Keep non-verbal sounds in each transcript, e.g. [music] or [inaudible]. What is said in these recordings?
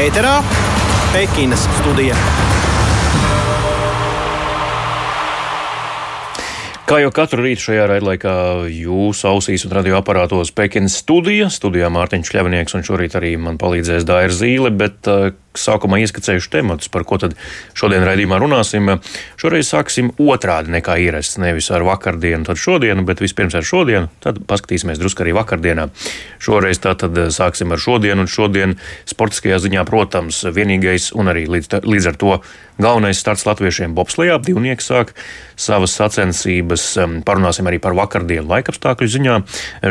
ēterā Pekinas studija. Kā jau katru rītu šajā raidlaikā jūsu ausīs un radioaparātos Pekinas studija, studijā Mārtiņš Kļavnieks un šorīt arī man palīdzēs Daira Zīle, bet uh, sākumā ieskicējuši tematus, par ko tad šodien raidījumā runāsim. Šoreiz sāksim otrādi nekā ierasts. Nevis ar vakardienu, tad šodienu, bet vispirms ar šodienu, tad paskatīsimies drusku arī vakardienā. Šoreiz tā tad sāksim ar šodienu, un šodien sportiskajā ziņā, protams, vienīgais un arī līdz, līdz ar to galvenais starts latviešiem bobslejā. Divnieki sāk savas sacensības. Parunāsim arī par vakardienu laikapstākļu ziņā.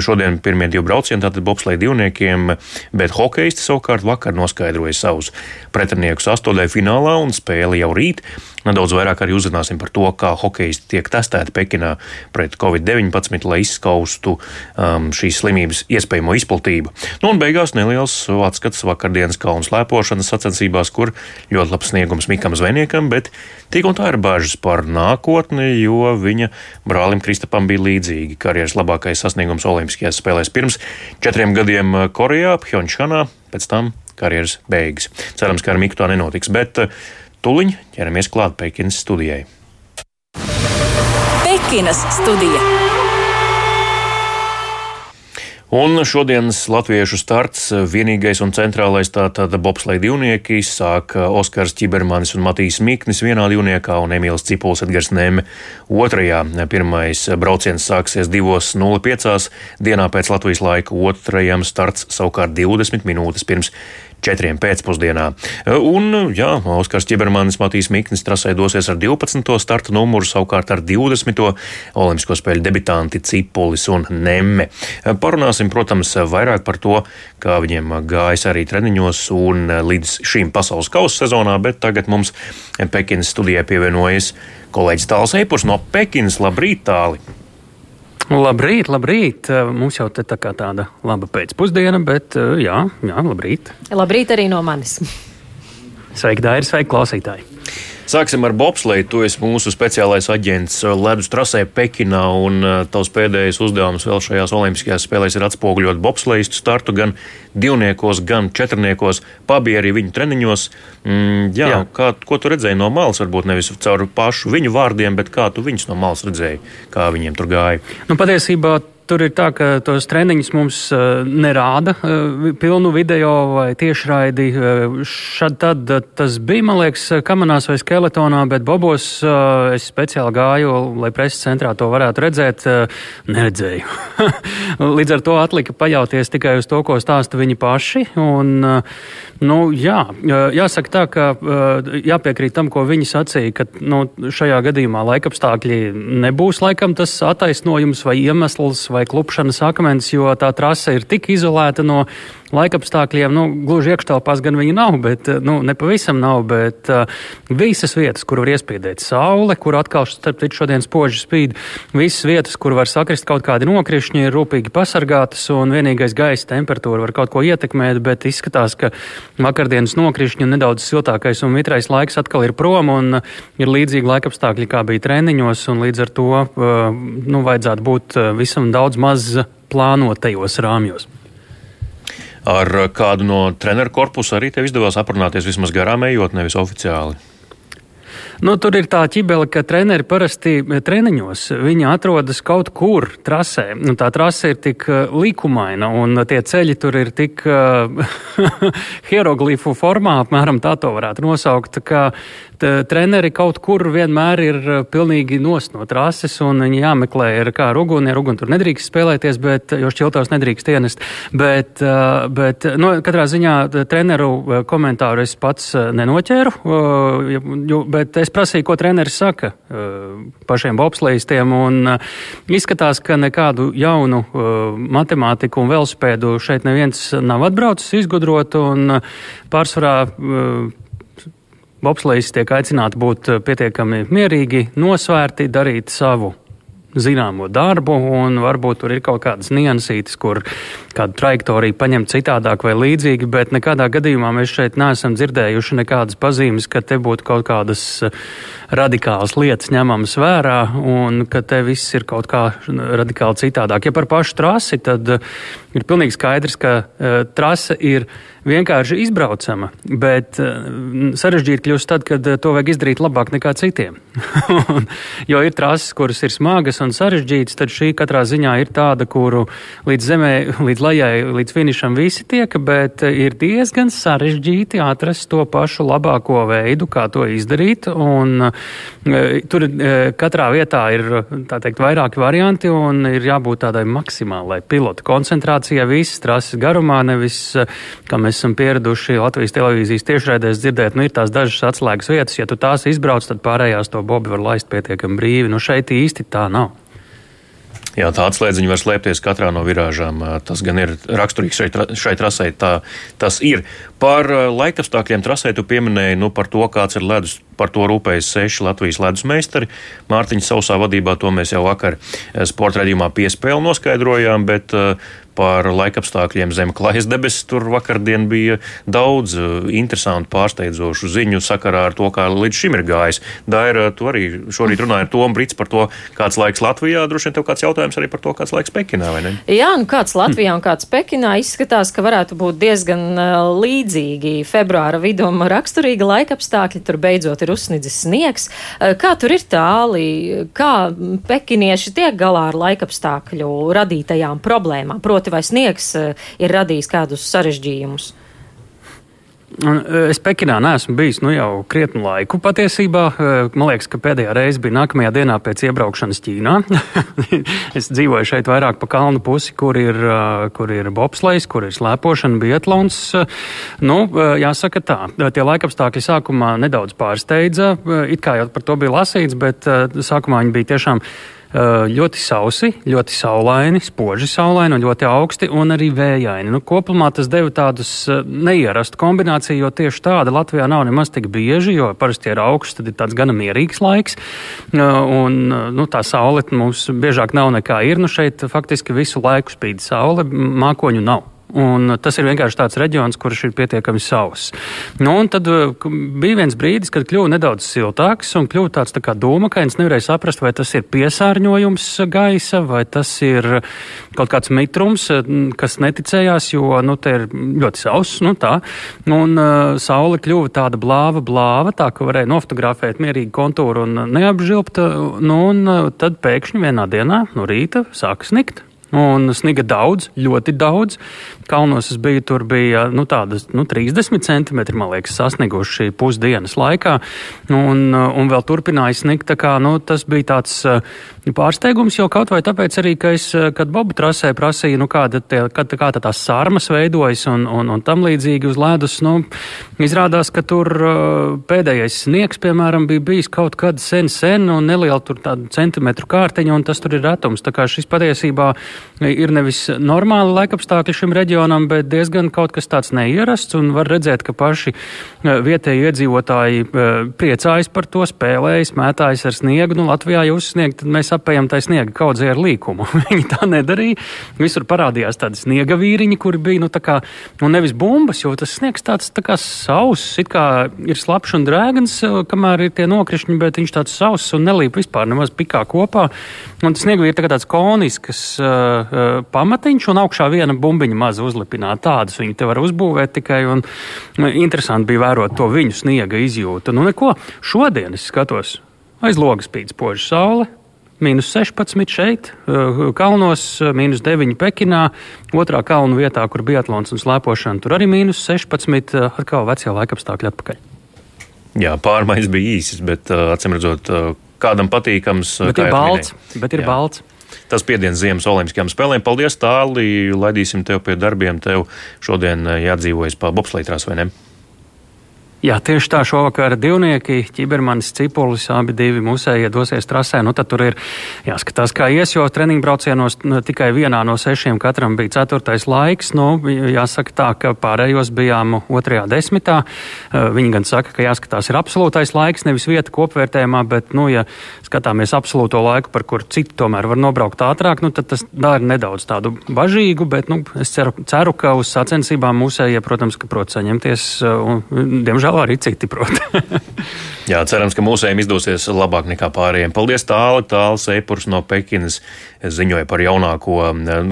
Šodien pirmie divi braucieni tātad bobsleja divniekiem, bet hokeisti savukārt vakar noskaidroja savus pretiniekus astotajā finālā un spēle jau rīt. Nedaudz vairāk arī uzzināsim par to, kā hokeisti tiek testēti Pekinā pret covid-19, lai izskaustu um, šīs slimības iespējamo izplatību. Nu, un beigās neliels atskats vakardienas kalnu slēpošanas sacensībās, kur ļoti labs sniegums Mikam Zvejniekam, bet tik un tā ir bažas par nākotni, jo viņa brālim Kristapam bija līdzīgi karjeras labākais sasniegums Olimpiskajās spēlēs pirms četriem gadiem Korejā, Pjončhanā, pēc tam karjeras beigas. Cerams, ka ar Miku tā nenotiks, bet uh, tuliņ ķeramies klāt Pekinas studijai. Pekinas studija. Un šodienas latviešu starts vienīgais un centrālais tātad bobslēga divnieki sāk Oskars Čibermanis un Matīs Miknis vienā divniekā un Emīls Cipuls Edgars Nēme otrajā. Pirmais brauciens sāksies 2.05. dienā pēc Latvijas laika, otrajam starts savukārt 20 minūtes pirms četriem pēcpusdienā. Un, jā, Oskars Čibermanis, Matīs Miknis trasē dosies ar 12. starta numuru, savukārt ar 20. olimpisko spēļu debitanti Cipulis un Nemme. Parunāsim, protams, vairāk par to, kā viņiem gājas arī treniņos un līdz šīm pasaules kausa sezonā, bet tagad mums Pekinas studijai pievienojas kolēģis Tāls Eipurs no Pekinas. Labrīt, Tāli! Labrīt, labrīt. Mums jau te tā kā tāda laba pēcpusdiena, bet jā, jā labrīt. Labrīt arī no manis. Sveiki, Dāri, sveiki, klausītāji! Sāksim ar bobsleju. Tu esi mūsu speciālais aģents ledus trasē Pekinā, un tavs pēdējais uzdevums vēl šajās Olimpiskajās spēlēs ir atspoguļot bobsleju startu gan divniekos, gan četrniekos. Pabija arī viņu treniņos. Mm, jā, jā. Kā, ko tu redzēji no malas? Varbūt nevis caur pašu viņu vārdiem, bet kā tu viņus no malas redzēji, kā viņiem tur gāja? Nu, patiesībā Tur ir tā, ka tos treniņus mums uh, nerāda uh, pilnu video vai tiešraidi. Uh, šad tad tas bija, man liekas, kamanās vai skeletonā, bet bobos es speciāli gāju, lai preses centrā to varētu redzēt. Neredzēju. [laughs] Līdz ar to atlika paļauties tikai uz to, ko stāsta viņi paši. Un, nu, jā, jāsaka tā, ka jāpiekrīt tam, ko viņi sacīja, ka nu, šajā gadījumā laikapstākļi nebūs laikam tas attaisnojums vai iemesls. Vai vai klupšanas akmens, jo tā trase ir tik izolēta no laikapstākļiem. Nu, gluži iekštelpās gan viņa nav, bet nu, nepavisam nav. Bet uh, visas vietas, kur var iespiedēt saule, kur atkal starp citu šodien spoži spīd, visas vietas, kur var sakrist kaut kādi nokrišņi, ir rūpīgi pasargātas un vienīgais gaisa temperatūra var kaut ko ietekmēt. Bet izskatās, ka vakardienas nokrišņi un nedaudz siltākais un mitrais laiks atkal ir prom un ir līdzīgi laikapstākļi, kā bija treniņos. Līdz ar to uh, nu, vajadzētu būt visam daudz maz plānotajos rāmjos. Ar kādu no treneru korpusa arī tev izdevās aprunāties vismaz garām ejot, nevis oficiāli. Nu, tur ir tā ķibele, ka treneri parasti eh, treniņos viņi atrodas kaut kur trasē. Nu, tā trase ir tik uh, likumaina un tie ceļi tur ir tik uh, [laughs] hieroglifu formā, apmēram tā to varētu nosaukt, ka treneri kaut kur vienmēr ir pilnīgi nost no trases un viņi jāmeklē, ir kā ar uguni, ar uguni tur nedrīkst spēlēties, bet, jo šķiltavs nedrīkst ienest. Bet, bet nu, katrā ziņā treneru komentāru es pats nenoķēru, bet es prasīju, ko treneris saka pašiem bobslējistiem, un izskatās, ka nekādu jaunu matemātiku un velospēdu šeit neviens nav atbraucis izgudrot, un pārsvarā bobslējas tiek aicināti būt pietiekami mierīgi, nosvērti, darīt savu zināmo darbu, un varbūt tur ir kaut kādas niansītas, kur kādu trajektoriju paņem citādāk vai līdzīgi, bet nekādā gadījumā mēs šeit neesam dzirdējuši nekādas pazīmes, ka te būtu kaut kādas eh, radikālas lietas ņemamas vērā, un ka te viss ir kaut kā radikāli citādāk. Ja par pašu trasi, tad eh, ir pilnīgi skaidrs, ka trase ir vienkārši izbraucama, bet uh, sarežģīti kļūst tad, kad uh, to vajag izdarīt labāk nekā citiem. [laughs] jo ir trases, kuras ir smagas un sarežģītas, tad šī katrā ziņā ir tāda, kuru līdz zemē, [laughs] līdz lejai, līdz finišam visi tiek, bet ir diezgan sarežģīti atrast to pašu labāko veidu, kā to izdarīt. Un, tur katrā vietā ir teikt, vairāki varianti un ir jābūt tādai maksimālai pilota koncentrācijai visas trases garumā, nevis, kā mēs esam pieraduši Latvijas televīzijas tiešraidēs dzirdēt, nu ir tās dažas atslēgas vietas, ja tu tās izbrauc, tad pārējās to bobi var laist pietiekami brīvi. Nu šeit īsti tā nav. Jā, tā atslēdziņa var slēpties katrā no virāžām. Tas gan ir raksturīgs šai, šai trasei. Tā, tas ir. Par laikapstākļiem trasē tu pieminēji nu, par to, kāds ir ledus. Par to rūpējas seši Latvijas ledus meistari. Mārtiņa sausā vadībā to mēs jau vakar sporta redzījumā piespēli noskaidrojām, bet par laikapstākļiem zem klājas debesis. Tur vakardien bija daudz interesantu, pārsteidzošu ziņu sakarā ar to, kā līdz šim ir gājis. Daira, tu arī šorīt runāji ar Tomu Brits par to, kāds laiks Latvijā. Droši vien tev kāds jautājums arī par to, kāds laiks Pekinā, vai ne? Jā, nu kāds Latvijā un kāds Pekinā izskatās, ka varētu būt diezgan uh, līdzīgi februāra vidum raksturīga laikapstākļi. Tur beidzot ir uzsnidzis sniegs. Uh, kā tur ir tāli? Kā pekinieši tiek galā ar laikapstākļu radītajām problēmām? Proti vai sniegs eh, ir radījis kādus sarežģījumus? Eh, es Pekinā neesmu bijis nu, jau krietnu laiku patiesībā. Eh, man liekas, ka pēdējā reize bija nākamajā dienā pēc iebraukšanas Ķīnā. [laughs] es dzīvoju šeit vairāk pa kalnu pusi, kur ir, kur ir bobslejs, kur ir slēpošana, bietlons. Nu, jāsaka tā, tie laikapstākļi sākumā nedaudz pārsteidza. It kā jau par to bija lasīts, bet sākumā viņi bija tiešām ļoti sausi, ļoti saulaini, spoži saulaini un ļoti augsti un arī vējaini. Nu, kopumā tas deva tādus neierastu kombināciju, jo tieši tāda Latvijā nav nemaz tik bieži, jo parasti ir augsts, tad ir tāds gana mierīgs laiks. Un, nu, tā saule mums biežāk nav nekā ir. Nu, šeit faktiski visu laiku spīd saule, mākoņu nav. Un tas ir vienkārši tāds reģions, kurš ir pietiekami sauss. Nu, tad uh, bija viens brīdis, kad kļuva nedaudz siltāks un kļuva tāds tā kā dūmakains. Nevarēja saprast, vai tas ir piesārņojums gaisa, vai tas ir kaut kāds mitrums, uh, kas neticējās, jo nu, te ir ļoti sauss. Nu, tā. un uh, saule kļuva tāda blāva, blāva, tā ka varēja nofotografēt mierīgi kontūru un neapžilbt. Nu, un tad pēkšņi vienā dienā no rīta sāka snikt. Un sniga daudz, ļoti daudz. Kalnos es biju, tur bija nu, tādas nu, 30 centimetri, man liekas, sasnieguši pusdienas laikā. Un, un vēl turpināja snikt. Kā, nu, tas bija tāds uh, pārsteigums, jo kaut vai tāpēc arī, ka es, uh, kad Bobu trasē prasīju, nu, kāda tie, kā, kā tās sārmas veidojas un, un, un tam līdzīgi uz ledus, nu, izrādās, ka tur uh, pēdējais sniegs, piemēram, bija bijis kaut kad sen, sen un neliela tur tāda centimetru kārtiņa, un tas tur ir retums. Tā kā šis patiesībā ir nevis normāli laikapstākļi šim reģionam, bet diezgan kaut kas tāds neierasts. Un var redzēt, ka paši eh, vietēji iedzīvotāji eh, priecājas par to, spēlējas, mētājas ar sniegu. Nu, Latvijā jūs sniegt, tad mēs apējam tai sniega kaudzē ar līkumu. [laughs] Viņi tā nedarīja. Visur parādījās tādi sniega vīriņi, kuri bija, nu, tā kā, nu, nevis bumbas, jo tas sniegs tāds tā kā sauss, it kā ir slapjš un drēgans, eh, kamēr ir tie nokrišņi, bet viņš tāds sauss un nelīp vispār nemaz pikā kopā. Un tas sniega ir tā tāds konisks. Uh, uh, pamatiņš un augšā viena bumbiņa maza uzlipināta. Tādas viņi te var uzbūvēt tikai. Un, uh, interesanti bija vērot to viņu sniega izjūtu. Nu, neko, šodien es skatos aiz logas spīd spoža saule. Minus 16 šeit, uh, kalnos, uh, minus 9 Pekinā, otrā kalnu vietā, kur bija atlants un slēpošana. Tur arī minus 16, uh, atkal vecie laikapstākļi atpakaļ. Jā, pārmaiņas bija īsas, bet acīm redzot, kādam patīkams. Bet ir balts. Bet ir Jā. balts tas piediens Ziemas Olimpiskajām spēlēm. Paldies, Tālī! Laidīsim tev pie darbiem. Tev šodien eh, jādzīvojas pa bobslēgtrās vai ne? Jā, tieši tā šovakar divnieki, ķibermanis, cipulis, abi divi musēji dosies trasē. Nu, tad tur ir jāskatās, kā ies, jo treniņu braucienos tikai vienā no sešiem katram bija ceturtais laiks. Nu, jāsaka tā, ka pārējos bijām otrajā desmitā. Viņi gan saka, ka jāskatās ir absolūtais laiks, nevis vieta kopvērtējumā, bet, nu, ja skatāmies absolūto laiku, par kur citi tomēr var nobraukt ātrāk, nu, tad tas dara nedaudz tādu bažīgu, bet, nu, es ceru, ceru ka uz sacensībām musējie, protams, ka prot saņemties, eh, un, diemžēl arī citi prot. [laughs] Jā, cerams, ka mūsējiem izdosies labāk nekā pārējiem. Paldies tālu, tālu Seipurs no Pekinas ziņoja par jaunāko.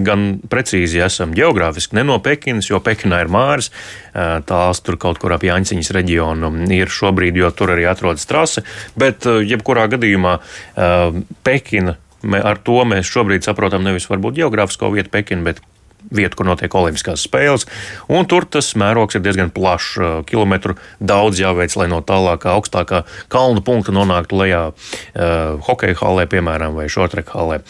Gan precīzi esam geogrāfiski ne no Pekinas, jo Pekinā ir māris, tāls tur kaut kur ap Jāņciņas reģionu ir šobrīd, jo tur arī atrodas trase, bet jebkurā gadījumā Pekina. Ar to mēs šobrīd saprotam nevis varbūt geogrāfisko vietu Pekinu, bet vietu, kur notiek Olimpiskās spēles. Tur tas mērogs ir diezgan plašs. Kilometru daudz jāveic, lai no tālākā, augstākā kalnu punkta nonāktu lejā uh, hokeja hallē, piemēram, vai šotreka hallē.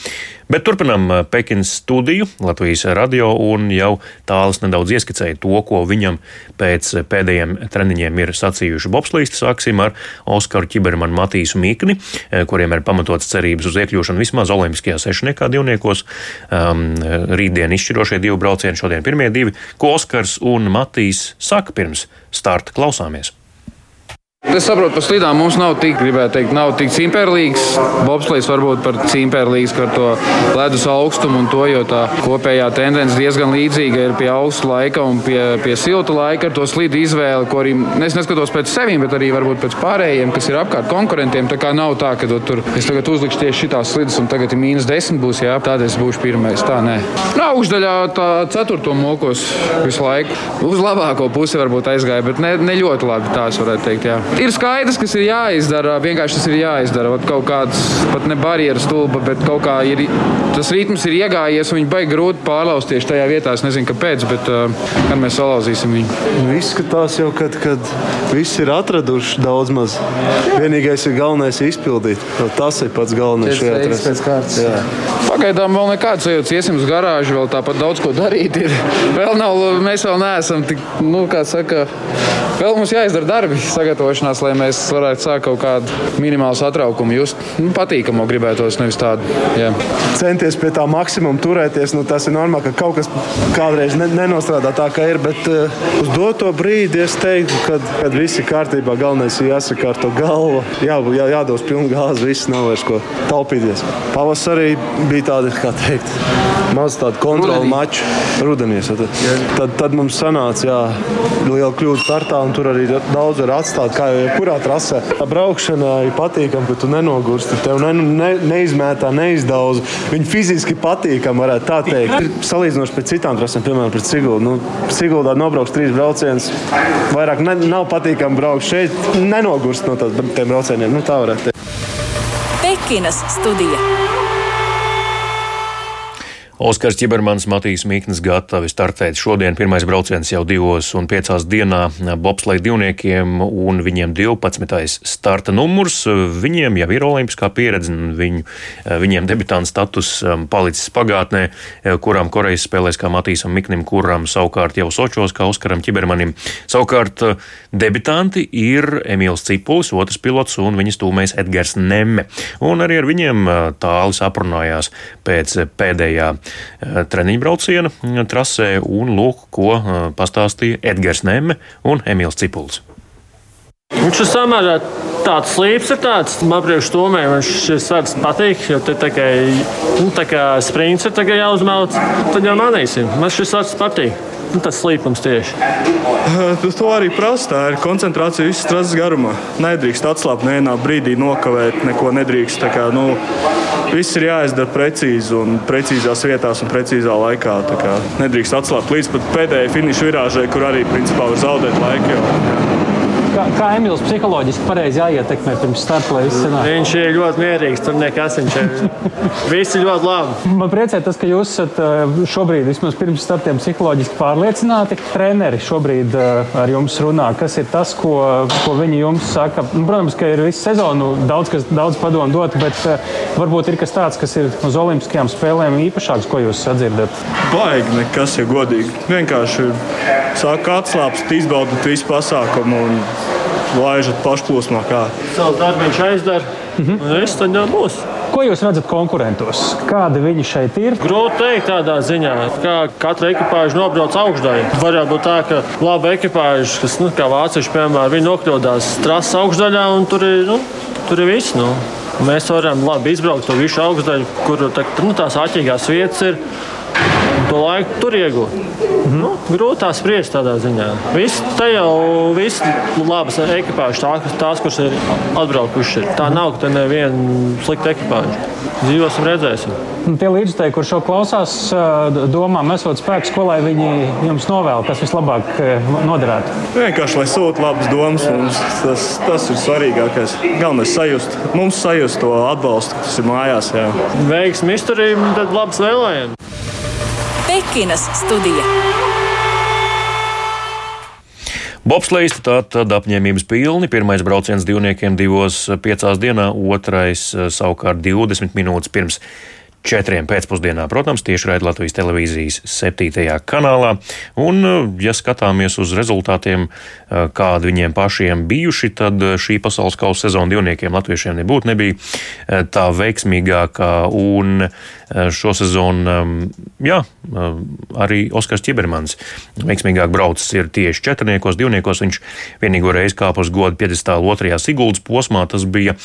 Bet turpinām uh, Pekinas studiju Latvijas radio un jau tālāk nedaudz ieskicēja to, ko viņam pēc pēdējiem treniņiem ir sacījuši bobslīsti. Sāksim ar Oskaru Čibermanu Matīsu Mikni, uh, kuriem ir pamatots cerības uz iekļūšanu vismaz Olimpiskajā sešniekā divniekos. Um, rītdien izšķirošie divi braucieni, šodien pirmie divi, ko Oskars un Matīs saka pirms starta klausāmies. Es saprotu, ka slīdām mums nav tik, gribētu teikt, nav tik cimperlīgs. Bobslēgs varbūt par cimperlīgs ar to ledus augstumu un to, jo tā kopējā tendence diezgan līdzīga ir pie augsta laika un pie, pie silta laika ar to slīdu izvēli, ko arī es neskatos pēc sevīm, bet arī varbūt pēc pārējiem, kas ir apkārt konkurentiem. Tā kā nav tā, ka tur es tagad uzlikšu tieši šitās slīdas un tagad ir mīnus desmit būs, jā, tad es būšu pirmais. Tā nē. Nā, augšdaļā tā ceturto mokos visu laiku. Uz labāko pusi varbūt aizgāja, bet ne, ne ļoti labi tā es varētu teikt. Jā ir skaidrs, kas ir jāizdara. Vienkārši tas ir jāizdara. Vat kaut kāds pat ne barjeras stulba, bet kaut kā ir. Tas ritms ir iegājies, un viņi baigi grūti pārlaust tieši tajā vietā. Es nezinu, kāpēc, bet uh, kad mēs salauzīsim viņu. Nu, izskatās jau, kad, kad viss ir atraduši daudz maz. Vienīgais ir galvenais izpildīt. No, tas ir pats galvenais šajā trasē. Pagaidām vēl nekāds sajūta. Iesim uz garāžu, vēl tāpat daudz ko darīt. Ir. [laughs] Vēl nav, mēs vēl neesam tik, nu, kā saka, vēl mums jāizdara darbi sagatavošanās, lai mēs varētu sākt kaut kādu minimālu satraukumu. Jūs nu, patīkamo gribētos, nevis tādu. Jā. Centies pie tā maksimuma turēties. Nu, tas ir normāli, ka kaut kas kādreiz ne, nenostrādā tā, kā ir. Bet uh, uz doto brīdi es teiktu, kad, kad viss ir kārtībā, galvenais ir jāsakārto galva. Jā, jā, jādos pilnu gāzi, viss nav vairs ko taupīties. Pavasarī bija tādi, kā teikt, maz tādu kontrolu maču rudenī. Tad, tad, tad mums sanāca jā, liela kļūda startā, un tur arī daudz var atstāt. Kā jau jebkurā trasē, tā braukšana ir patīkama, ka tu nenogursti. Tev ne, ne, neizmētā, neizdauza. Viņa fiziski patīkama, varētu tā teikt. Salīdzinoši pēc citām trasēm, piemēram, pret Siguldu. Nu, Siguldā nobrauks trīs braucienus. Vairāk ne, nav patīkami braukt šeit, nenogurst no tādiem braucieniem. Nu, tā varētu teikt. Pekinas studija. Oskars Čibermans, Matīs Mikls gatavi startēt. Šodien pirmais brauciens jau divos un piecās dienā bobsleja divniekiem un viņiem 12. starta numurs. Viņiem jau ir olimpiskā pieredze, viņu, viņiem debitāna status um, palicis pagātnē, kurām Korejas spēlēs kā Matīsam Miknim, kuram savukārt jau Sočos kā Oskaram Čibermanim. Savukārt debitanti ir Emīls Cipulis, otrs pilots un viņas tūmējs Edgars Nemme. Un arī ar viņiem tālis aprunājās pēc pēdējā Eh, treniņu brauciena eh, trasē, un lūk, ko eh, pastāstīja Edgars Neme un Emīls Cipuls. Viņš ir samērā tāds slīps, ir tāds man priekš tomē. Viņš šis vārds patīk, jo te tā kā, nu, tā kā sprints ir jāuzmauc, tad jau manīsim. Man šis vārds patīk. Nu, tas slīpums tieši. [laughs] Tas to arī prasa. Tā ir koncentrācija visas trases garumā. Nedrīkst atslābt nevienā brīdī, nokavēt, neko nedrīkst. Kā, nu, viss ir jāizdara precīzi un precīzās vietās un precīzā laikā. Kā, nedrīkst atslābt līdz pat pēdējai finiša virāžai, kur arī principā var zaudēt laiku. Jā kā, kā Emīls psiholoģiski pareizi jāietekmē pirms starta, lai viss sanāk? Viņš ir ļoti mierīgs, tur nekas viņš ir. [laughs] Visi ļoti labi. Man priecē tas, ka jūs esat eh, šobrīd vismaz pirms startiem psiholoģiski pārliecināti. Treneri šobrīd eh, ar jums runā, kas ir tas, ko, ko viņi jums saka. Nu, protams, ka ir visu sezonu daudz, kas, daudz padomu dot, bet eh, varbūt ir kas tāds, kas ir uz Olimpiskajām spēlēm īpašāks, ko jūs sadzirdat. Baigi nekas, ja godīgi. Vienkārši sāk atslābst, izbaudīt visu pasākumu. Un laižat pašplūsmā. Kā. Savs darbs aizdara, mhm. un viss tad jau būs. Ko jūs redzat konkurentos? Kādi viņi šeit ir? Grūti pateikt tādā ziņā, kā katra ekipāža nobrauc augšdaļu. Varētu būt tā, ka laba ekipāža, kas, nu, kā vācieši, piemēram, viņi nokļūdās trases augšdaļā un tur ir, nu, tur ir viss. Nu. Mēs varam labi izbraukt to visu augšdaļu, kur tā, nu, tās āķīgās vietas ir to laiku tur iegūt. Mm. Nu, grūtā spriest tādā ziņā. Viss te jau viss labas ekipāžas, tā, tās, kuras ir atbraukušas. Tā nav, ka neviena slikta ekipāža. Dzīvosim, redzēsim. Nu, tie līdzekļi, kur šo klausās, domā, mesot spēkus, ko lai viņi jums novēl, kas vislabāk noderētu? Vienkārši, lai sūta labas domas, mums tas, tas ir svarīgākais. Galvenais sajust, mums sajust to atbalstu, kas ir mājās. Veiksmi izturību, tad labs vēlējums. Pekinas studija. Bobslēgs tātad apņēmības pilni. Pirmais brauciens divniekiem divos piecās dienā, otrais savukārt 20 minūtes pirms četriem pēcpusdienā, protams, tieši raidījumā Latvijas televīzijas septītajā kanālā. Un, ja skatāmies uz rezultātiem, kādi viņiem pašiem bijuši, tad šī pasaules kausa sezona divniekiem latviešiem nebūtu nebija tā veiksmīgākā. Un šo sezonu, jā, arī Oskars Čibermans veiksmīgāk braucis ir tieši četrniekos, divniekos. Viņš vienīgo reizi kāpa uz godu piedestālu otrajā Siguldas posmā, tas bija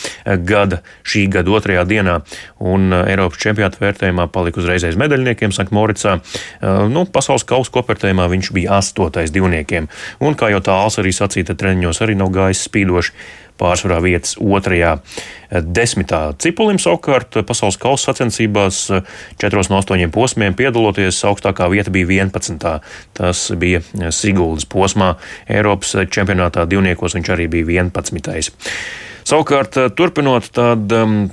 gada, šī gada otrajā dienā. Un Eiropas čempionāta vērtējumā palika uzreiz aiz medaļniekiem Sanktmoricā. Nu, pasaules kausa kopvērtējumā viņš bija astotais divniekiem. Un, kā jau tāls arī sacīja, treniņos arī nav gājis spīdoši pārsvarā vietas otrajā desmitā. Cipulim savukārt pasaules kausa sacensībās 4 no 8 posmiem piedaloties, augstākā vieta bija 11. Tas bija Siguldas posmā. Eiropas čempionātā divniekos viņš arī bija 11. Savukārt, eh, turpinot, tad um,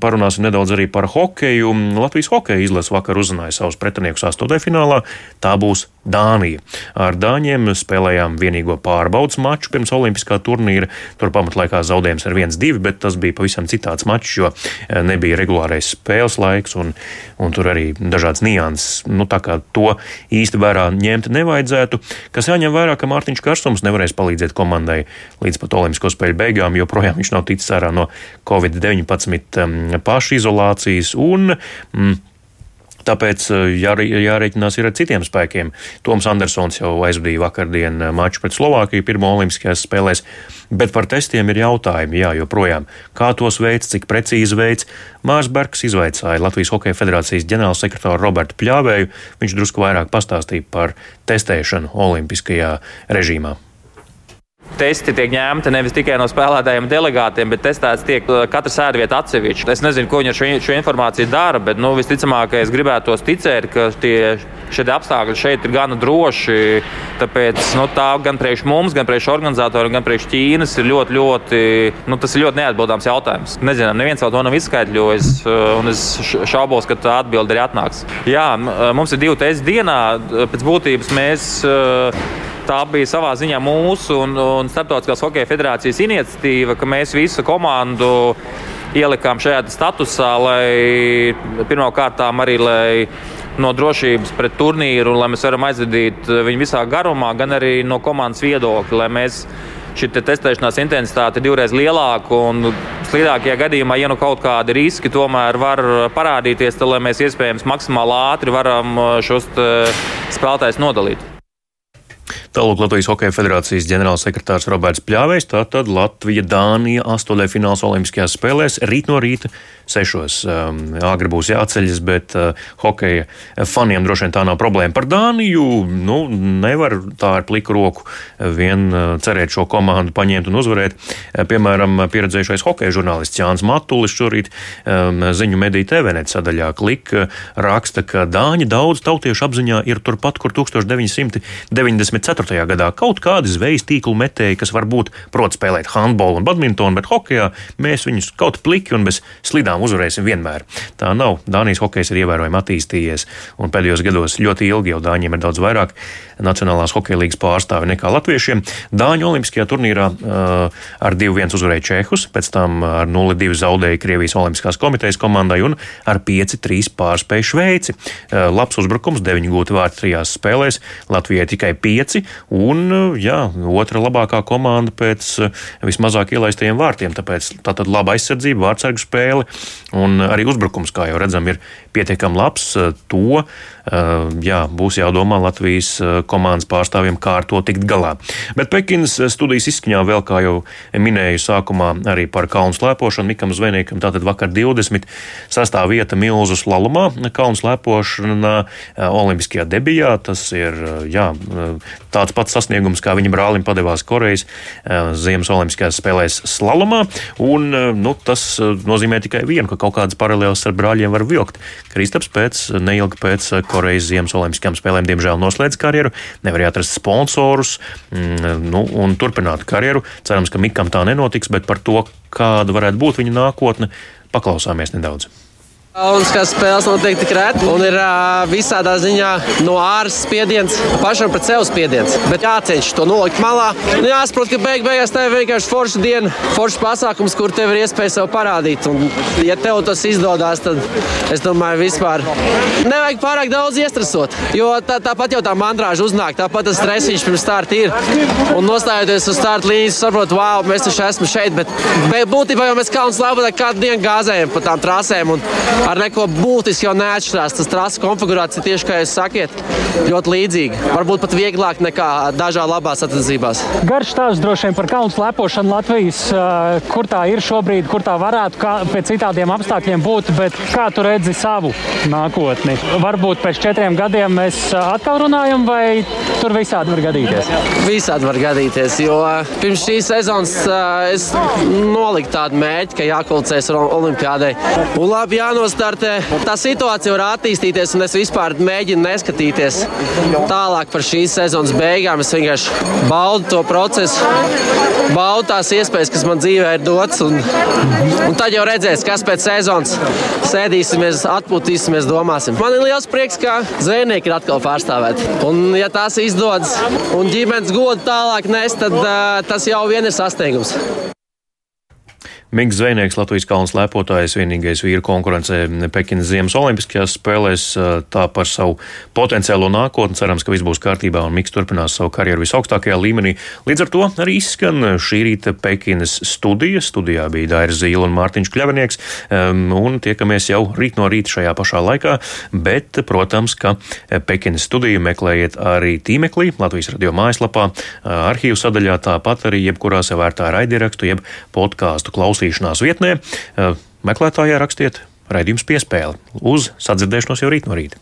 parunāsim nedaudz arī par hokeju. Latvijas hokeja izlase vakar uzzināja savus pretiniekus astotdaļfinālā. Tā būs Dānija. Ar Dāņiem spēlējām vienīgo pārbaudas maču pirms Olimpiskā turnīra. Tur pamatlaikā zaudējums ar 1-2, bet tas bija pavisam citāds mačs, jo eh, nebija regulārais spēles laiks un, un tur arī dažādas nianses. Nu, tā kā to īsti vērā ņemt nevajadzētu. Kas jāņem vērā, ka Mārtiņš Karstums nevarēs palīdzēt komandai līdz pat Olimpisko spēļu beigām, joprojām viņš nav ticis ārā no Covid-19 pašizolācijas un mm, Tāpēc eh, jā, jārēķinās ar citiem spēkiem. Toms Andersons jau aizvadīja vakardien eh, maču pret Slovākiju pirmo olimpiskajās spēlēs, bet par testiem ir jautājumi, jā, joprojām. Kā tos veids, cik precīzi veids? Mārs Bergs izvaicāja Latvijas Hokeja federācijas ģenerālsekretāru Robertu Pļāvēju. Viņš drusku vairāk pastāstīja par testēšanu olimpiskajā režīmā. Testi tiek ņemti nevis tikai no spēlētājiem, delegātiem, bet testēts tiek uh, katra sēdvieta atsevišķi. Es nezinu, ko viņi ar šo, šo informāciju dara, bet nu, visticamāk, es gribētu ticēt, ka tie šie apstākļi šeit ir gana droši. Tāpēc nu, tā gan priekš mums, gan priekš organizatoriem, gan priekš Ķīnas ir ļoti, ļoti, nu, tas ir ļoti neatbildāms jautājums. Nezinām, neviens vēl to nav izskaidrojis, uh, un es šaubos, ka tā atbilde arī atnāks. Jā, uh, mums ir divi testi dienā. Pēc būtības mēs tā bija savā ziņā mūsu un, un Startautiskās hokeja federācijas iniciatīva, ka mēs visu komandu ielikām šajā statusā, lai pirmkārt arī lai no drošības pret turnīru, lai mēs varam aizvadīt viņu visā garumā, gan arī no komandas viedokļa, lai mēs šī te testēšanās intensitāte ir divreiz lielāka. Sliktākajā gadījumā, ja nu kaut kādi riski tomēr var parādīties, tad mēs iespējams maksimāli ātri varam šos spēlētājus nodalīt. Tālāk Latvijas Hokeja federācijas ģenerālsekretārs Roberts Pļāvējs. Tātad Latvija, Dānija, astotajā fināls Olimpiskajās spēlēs rīt no rīta sešos. Um, agri būs jāceļas, bet uh, hokeja faniem droši vien tā nav problēma. Par Dāniju nu, nevar tā ar pliku roku vien uh, cerēt šo komandu paņemt un uzvarēt. Uh, piemēram, pieredzējušais hokeja žurnālists Jānis Matulis šorīt um, ziņu mediju TVNet sadaļā klik uh, raksta, ka Dāņi daudz tautiešu apziņā ir turpat, kur 1994. 2004. gadā kaut kādi zvejas tīklu metēji, kas varbūt prot spēlēt handbolu un badmintonu, bet hokeja mēs viņus kaut pliki un bez slidām uzvarēsim vienmēr. Tā nav. Dānijas hokejs ir ievērojami attīstījies, un pēdējos gados ļoti ilgi jau Dāņiem ir daudz vairāk Nacionālās hokeja līgas pārstāvi nekā latviešiem. Dāņu olimpiskajā turnīrā uh, ar 2-1 uzvarēja Čehus, pēc tam ar 0-2 zaudēja Krievijas Olimpiskās komitejas komandai un ar 5-3 pārspēja Šveici. Uh, labs uzbrukums, 9 gūti vārti trijās spēlēs, Latvijai tikai 5. Un jā, otra labākā komanda pēc vismazāk ielaistajiem vārtiem. Tāpēc tā tad laba aizsardzība, vārdsargu spēle un arī uzbrukums, kā jau redzam, ir pietiekami labs. To jā, būs jādomā Latvijas komandas pārstāvjiem, kā ar to tikt galā. Bet Pekinas studijas izskaņā vēl, kā jau minēju sākumā, arī par kalnu slēpošanu Mikam Zvenīkam. Tātad vakar 20 sastāv vieta milzu slalomā, kalnu slēpošanā, olimpiskajā debijā. Tas ir jā, tāds pats sasniegums, kā viņa brālim padevās Korejas Ziemas olimpiskajās spēlēs slalomā. Un, nu, tas nozīmē tikai vienu, ka kaut kādas paralēlas ar brāļiem var vilkt. Kristaps pēc neilgi pēc Korejas Ziemas Olimpiskajām spēlēm diemžēl noslēdz karjeru, nevarēja atrast sponsorus mm, nu, un turpināt karjeru. Cerams, ka Mikam tā nenotiks, bet par to, kāda varētu būt viņa nākotne, paklausāmies nedaudz. Olimpiskās spēles notiek tik reti, un ir visādā ziņā no āras spiediens, pašam pret sevi spiediens. Bet jācenšas to nolikt malā. Nu, jāsaprot, ka beig beigās tā ir vienkārši forša diena, foršs pasākums, kur tev ir iespēja sev parādīt. Un, ja tev tas izdodas, tad es domāju, vispār nevajag pārāk daudz iestresot. Jo tā, tāpat jau tā mandrāža uznāk, tāpat tas stresiņš pirms starta ir. Un nostājoties uz starta līnijas, saprot, wow, mēs taču esam šeit. Bet, bet būtībā jau mēs kalnu slēpām kādu dienu gāzējam pa tām trasēm. Un, ar neko būtiski jau neatšķirās. Tas trases konfigurācija tieši kā jūs sakiet, ļoti līdzīga. Varbūt pat vieglāk nekā dažā labās attiecībās. Garš stāsts droši vien par kalnu slēpošanu Latvijas, kur tā ir šobrīd, kur tā varētu kā, pēc citādiem apstākļiem būt, bet kā tu redzi savu nākotni? Varbūt pēc četriem gadiem mēs atkal runājam, vai tur visādi var gadīties? Visādi var gadīties, jo pirms šīs sezonas es noliku tādu mērķi, ka jākvalcēs Olimpiādai. Un labi jānost jāstartē. Tā situācija var attīstīties, un es vispār mēģinu neskatīties tālāk par šīs sezonas beigām. Es vienkārši baudu to procesu, baudu tās iespējas, kas man dzīvē ir dotas. Un, un tad jau redzēs, kas pēc sezonas sēdīsimies, atpūtīsimies, domāsim. Man ir liels prieks, ka zvejnieki ir atkal pārstāvēti. Un, ja tās izdodas un ģimenes godu tālāk nes, tad uh, tas jau vien ir sasniegums. Mikls Zvejnieks, Latvijas kalnu slēpotājs, vienīgais vīru konkurencē Pekinas Ziemas Olimpiskajās spēlēs, tā par savu potenciālo nākotni. Cerams, ka viss būs kārtībā un Mikls turpinās savu karjeru visaugstākajā līmenī. Līdz ar to arī izskan šī rīta Pekinas studija. Studijā bija Dairis Zīle un Mārtiņš Kļavinieks, un tiekamies jau rīt no rīta šajā pašā laikā. Bet, protams, ka Pekinas studiju meklējiet arī tīmeklī, Latvijas radio mājaslapā, arhīvu sadaļā, tāpat arī jebkurā savērtā raidierakstu, jeb podkāstu klausīšanās klausīšanās vietnē. Meklētājā rakstiet raidījums piespēli uz sadzirdēšanos jau rīt no rīta.